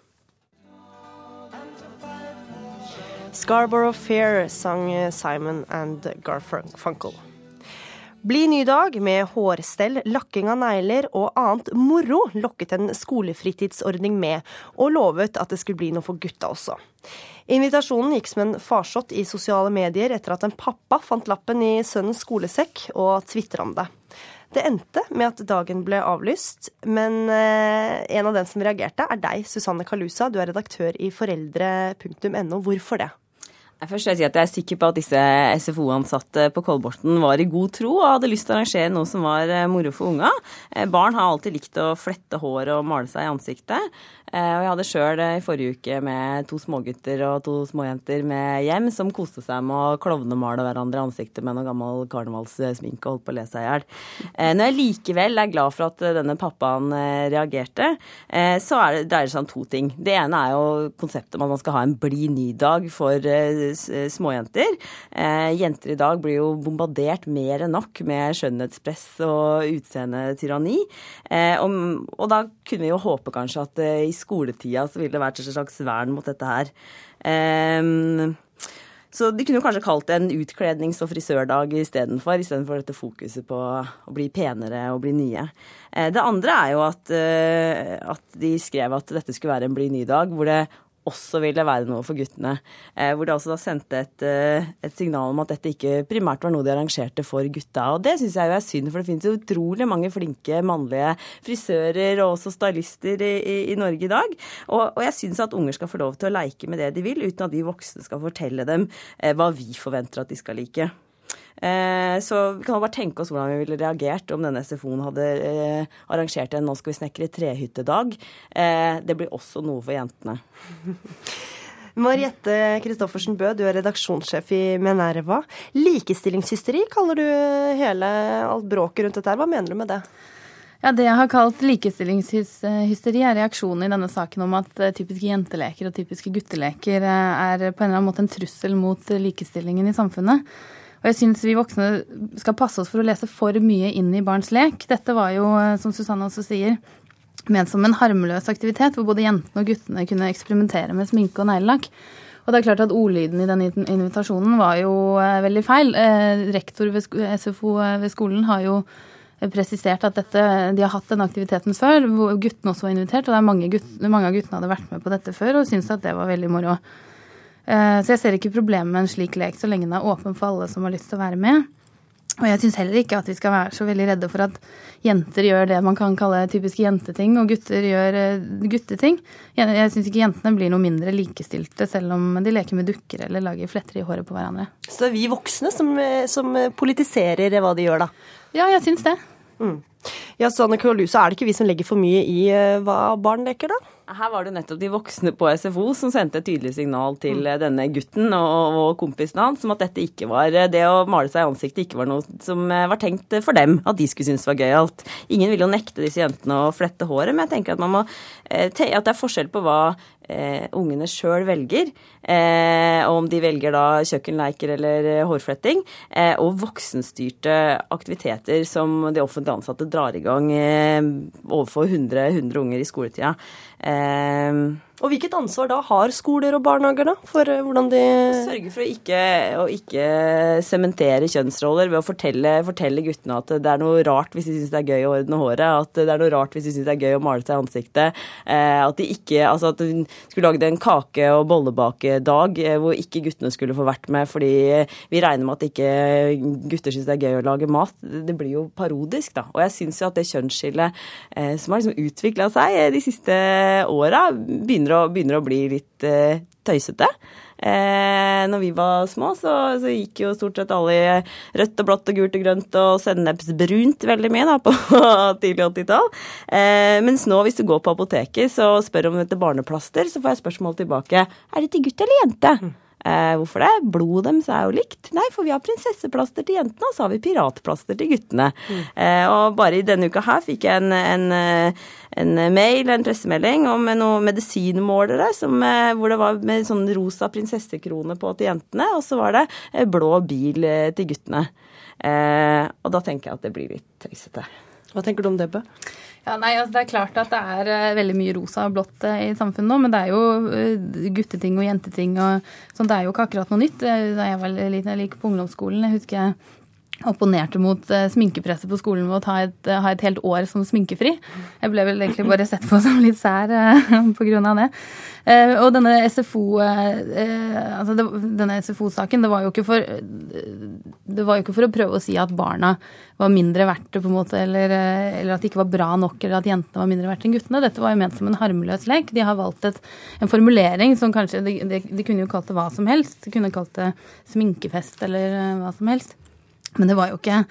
Scarborough Fair sang Simon and Garfunkel. Bli ny dag med hårstell, lakking av negler og annet moro lokket en skolefritidsordning med, og lovet at det skulle bli noe for gutta også. Invitasjonen gikk som en farsott i sosiale medier etter at en pappa fant lappen i sønnens skolesekk og tvitra om det. Det endte med at dagen ble avlyst, men eh, en av dem som reagerte, er deg, Susanne Kalusa. Du er redaktør i foreldre.no. Hvorfor det? Først vil jeg si at jeg er sikker på at disse SFO-ansatte på Kolbotn var i god tro og hadde lyst til å arrangere noe som var eh, moro for unga. Eh, barn har alltid likt å flette hår og male seg i ansiktet. Eh, og jeg hadde sjøl i forrige uke med to smågutter og to småjenter med hjem som koste seg med å klovnemale hverandre i ansiktet med noe gammel karnevalssminke og holdt på å le seg i hjel. Når jeg likevel er glad for at denne pappaen reagerte, så er dreier det seg om to ting. Det ene er jo konseptet om at man skal ha en blid ny-dag for småjenter. Eh, jenter i dag blir jo bombardert mer enn nok med skjønnhetspress og utseendetyranni. Eh, og, og, da kunne vi jo håpe kanskje at i skoletida så ville det vært et slags vern mot dette her. Så de kunne jo kanskje kalt det en utklednings- og frisørdag istedenfor, istedenfor dette fokuset på å bli penere og bli nye. Det andre er jo at, at de skrev at dette skulle være en bli ny-dag, hvor det også ville være noe for guttene. Eh, hvor de også da sendte et, eh, et, signal om at dette ikke primært var noe de arrangerte for gutta. Og det syns jeg jo er synd, for det finnes utrolig mange flinke mannlige frisører og også stylister i, i, i Norge i dag. Og, og jeg syns at unger skal få lov til å leike med det de vil, uten at vi voksne skal fortelle dem eh, hva vi forventer at de skal like. Eh, så vi kan bare tenke oss hvordan vi ville reagert om denne SFO-en hadde eh, arrangert en 'nå skal vi snekre trehyttedag'. Eh, det blir også noe for jentene. (laughs) Mariette Christoffersen Bø, du er redaksjonssjef i Menerva. Likestillingshysteri kaller du hele alt bråket rundt dette her. Hva mener du med det? Ja, Det jeg har kalt likestillingshysteri, er reaksjonen i denne saken om at typiske jenteleker og typiske gutteleker er på en eller annen måte en trussel mot likestillingen i samfunnet. Og jeg syns vi voksne skal passe oss for å lese for mye inn i barns lek. Dette var jo, eh, som Susanne også sier, ment som en harmløs aktivitet hvor både jentene og guttene kunne eksperimentere med sminke og neglelakk. Og det er klart at ordlyden i den invitasjonen var jo eh, veldig feil. Eh, rektor ved SFO ved skolen har jo presisert at dette, de har hatt denne aktiviteten før, hvor guttene også var invitert. Og mange, gutt, mange, av guttene hadde vært med på dette før og syntes at det var veldig moro. Eh, så jeg ser ikke problemet med en slik lek så lenge den er åpen for alle som har lyst til å være med. Og jeg syns heller ikke at vi skal være så veldig redde for at jenter gjør det man kan kalle typiske jenteting, og gutter gjør eh, gutteting. Jeg syns ikke jentene blir noe mindre likestilte selv om de leker med dukker eller lager fletter i håret på hverandre. Så det er vi voksne som, eh, som politiserer hva de gjør, da? Ja, jeg syns det. Mm. Ja, Sanne Kalusa, er det ikke vi som legger for mye i hva barn leker, da? Her var det nettopp de voksne på SFO som sendte et tydelig signal til mm. denne gutten og, og kompisen hans om at dette ikke var det å male seg i ansiktet ikke var noe som eh, var tenkt for dem, at de skulle synes var gøyalt. Ingen ville jo nekte disse jentene å flette håret, men jeg tenker at, man må, eh, at det er forskjell på hva eh, ungene sjøl velger, eh, om de velger da kjøkkenleiker eller eh, hårfletting, eh, og voksenstyrte aktiviteter som de offentlig ansatte drar i gang overfor 100, 100 unger i skoletida. Eh, Og hvilket ansvar da har skoler og barnehager da, for eh, hvordan de Sørge for å ikke, å ikke sementere kjønnsroller ved å fortelle, fortelle, guttene at det er noe rart hvis de syns det er gøy å ordne håret, at det er noe rart hvis de syns det er gøy å male seg i ansiktet. Eh, at de ikke Altså at hun skulle lagd en kake- og bollebakedag eh, hvor ikke guttene skulle få vært med fordi vi regner med at ikke gutter syns det er gøy å lage mat. Det blir jo parodisk, da. Og jeg syns jo at det kjønnsskillet som har liksom utvikla seg de siste åra, begynner begynner å, begynner å bli litt eh, tøysete. Eh, når vi var små, så, så, gikk jo stort sett alle i rødt og blått og gult og grønt og sennepsbrunt veldig mye da, (laughs) på tidlig 80-tall. Eh, mens nå, hvis du går på apoteket så spør om etter barneplaster, så får jeg spørsmål tilbake. Er det til gutt eller jente? Mm. Eh, hvorfor det? Blodet deres er jo likt. Nei, for vi har prinsesseplaster til jentene, og så har vi piratplaster til guttene. Mm. Eh, og bare i denne uka her fikk jeg en, en, eh, en mail, en pressemelding, om noen medisinmålere som, eh, hvor det var med sånn rosa prinsessekrone på til jentene, og så var det eh, blå bil til guttene. Eh, og da tenker jeg at det blir litt tøysete. Hva tenker du om det, Bø? Ja, nei, altså Det er klart at det er veldig mye rosa og blått i samfunnet nå, men det er jo gutteting og jenteting og sånn. Det er jo ikke akkurat noe nytt. Da jeg var liten, jeg gikk på ungdomsskolen, jeg husker jeg opponerte mot sminkepresset på skolen med å ta et, ha et helt år som sminkefri. Jeg ble vel egentlig bare sett på (laughs) som litt sær på grunn av det. Eh, og denne SFO-saken, altså SFO-saken, det var jo ikke for det var jo ikke for å prøve å si at barna var mindre verdt på en måte, eller, eh, eller, at det ikke var bra nok, eller at jentene var mindre verdt enn guttene. Dette var jo ment som en harmløs lek. De har valgt et, en formulering som kanskje de, de, de, kunne jo kalt det hva som helst. De kunne kalt det sminkefest eller hva som helst. Men det var jo ikke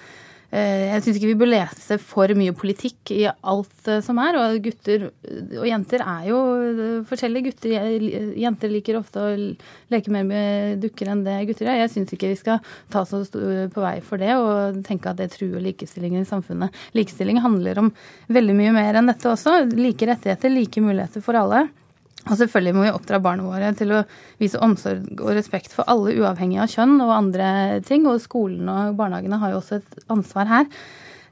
Eh, jeg syns ikke vi bør lese for mye politikk i alt eh, som er. Og gutter og jenter er jo eh, forskjellige. Gutter, jenter liker ofte å leke mer med dukker enn det gutter gjør. Jeg syns ikke vi skal ta så på vei for det og tenke at det truer likestillingen i samfunnet. Likestilling handler om veldig mye mer enn dette også. Like rettigheter, like muligheter for alle. Og selvfølgelig må vi oppdra barna våre til å vise omsorg og respekt for alle, uavhengig av kjønn og andre ting. Og skolen og barnehagene har jo også et ansvar her.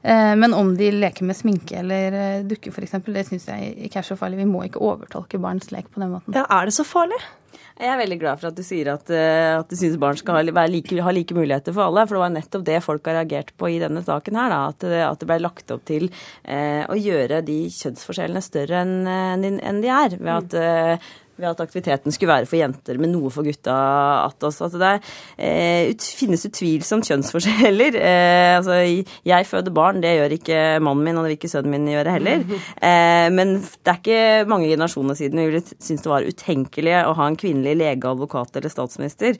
Eh, men om de leker med sminke eller eh, dukker f.eks., det syns jeg ikke er så farlig. Vi må ikke overtolke barns lek på den måten. Ja, Er det så farlig? Jeg er veldig glad for at du sier at, eh, at du syns barn skal ha like, ha like, muligheter for alle. For det var nettopp det folk har reagert på i denne saken her. Da, at, at, det ble lagt opp til eh, å gjøre de kjønnsforskjellene større enn en de er. Ved at eh, ved at aktiviteten skulle være for jenter, men noe for gutta attås. Altså det eh, ut, finnes utvilsomt kjønnsforskjeller. (laughs) Eh, altså, jeg føder barn, det gjør ikke mannen min, og det vil ikke sønnen min gjøre heller. (laughs) Eh, men det er ikke mange generasjoner siden vi ville synes det var utenkelig å ha en kvinnelig lege, advokat eller statsminister.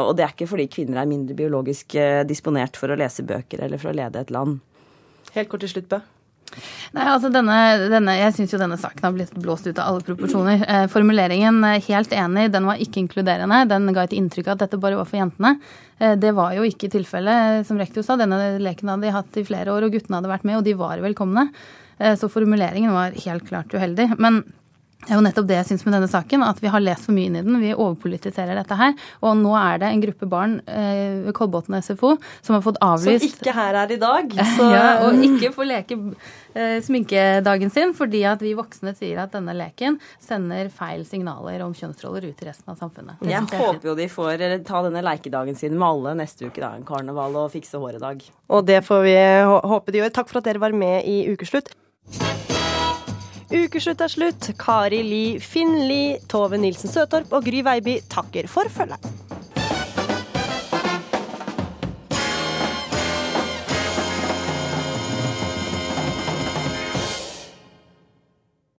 Og det er ikke fordi kvinner er mindre biologisk eh, disponert for å lese bøker eller for å lede et land. Helt kort til slutt, Bø. Nei, altså denne, denne, Jeg syns jo denne saken har blitt blåst ut av alle proporsjoner. Eh, formuleringen, eh, helt enig, den var ikke inkluderende. Den ga et inntrykk av at dette bare var for jentene. Eh, det var jo ikke tilfellet, som rektor sa. Denne leken hadde de hatt i flere år, og guttene hadde vært med, og de var velkomne. Så formuleringen var helt klart uheldig. Men det er jo nettopp det jeg syns med denne saken, at vi har lest for mye inn i den. Vi overpolitiserer dette her. Og nå er det en gruppe barn eh, ved Kolbotn SFO som har fått avlyst Som ikke her er i dag. (laughs) Så... ja, og (laughs) ikke får leke eh, sminkedagen sin fordi at vi voksne sier at denne leken sender feil signaler om kjønnsroller ut i resten av samfunnet. Det jeg håper jo de får eh, ta denne lekedagen sin med alle neste uke, da. En karneval og fikse håret-dag. Og det får vi håpe de gjør. Takk for at dere var med i Ukeslutt. Ukeslutt er slutt. Kari Li, Finn Li, Tove Nilsen Søtorp og Gry Veiby takker for følget.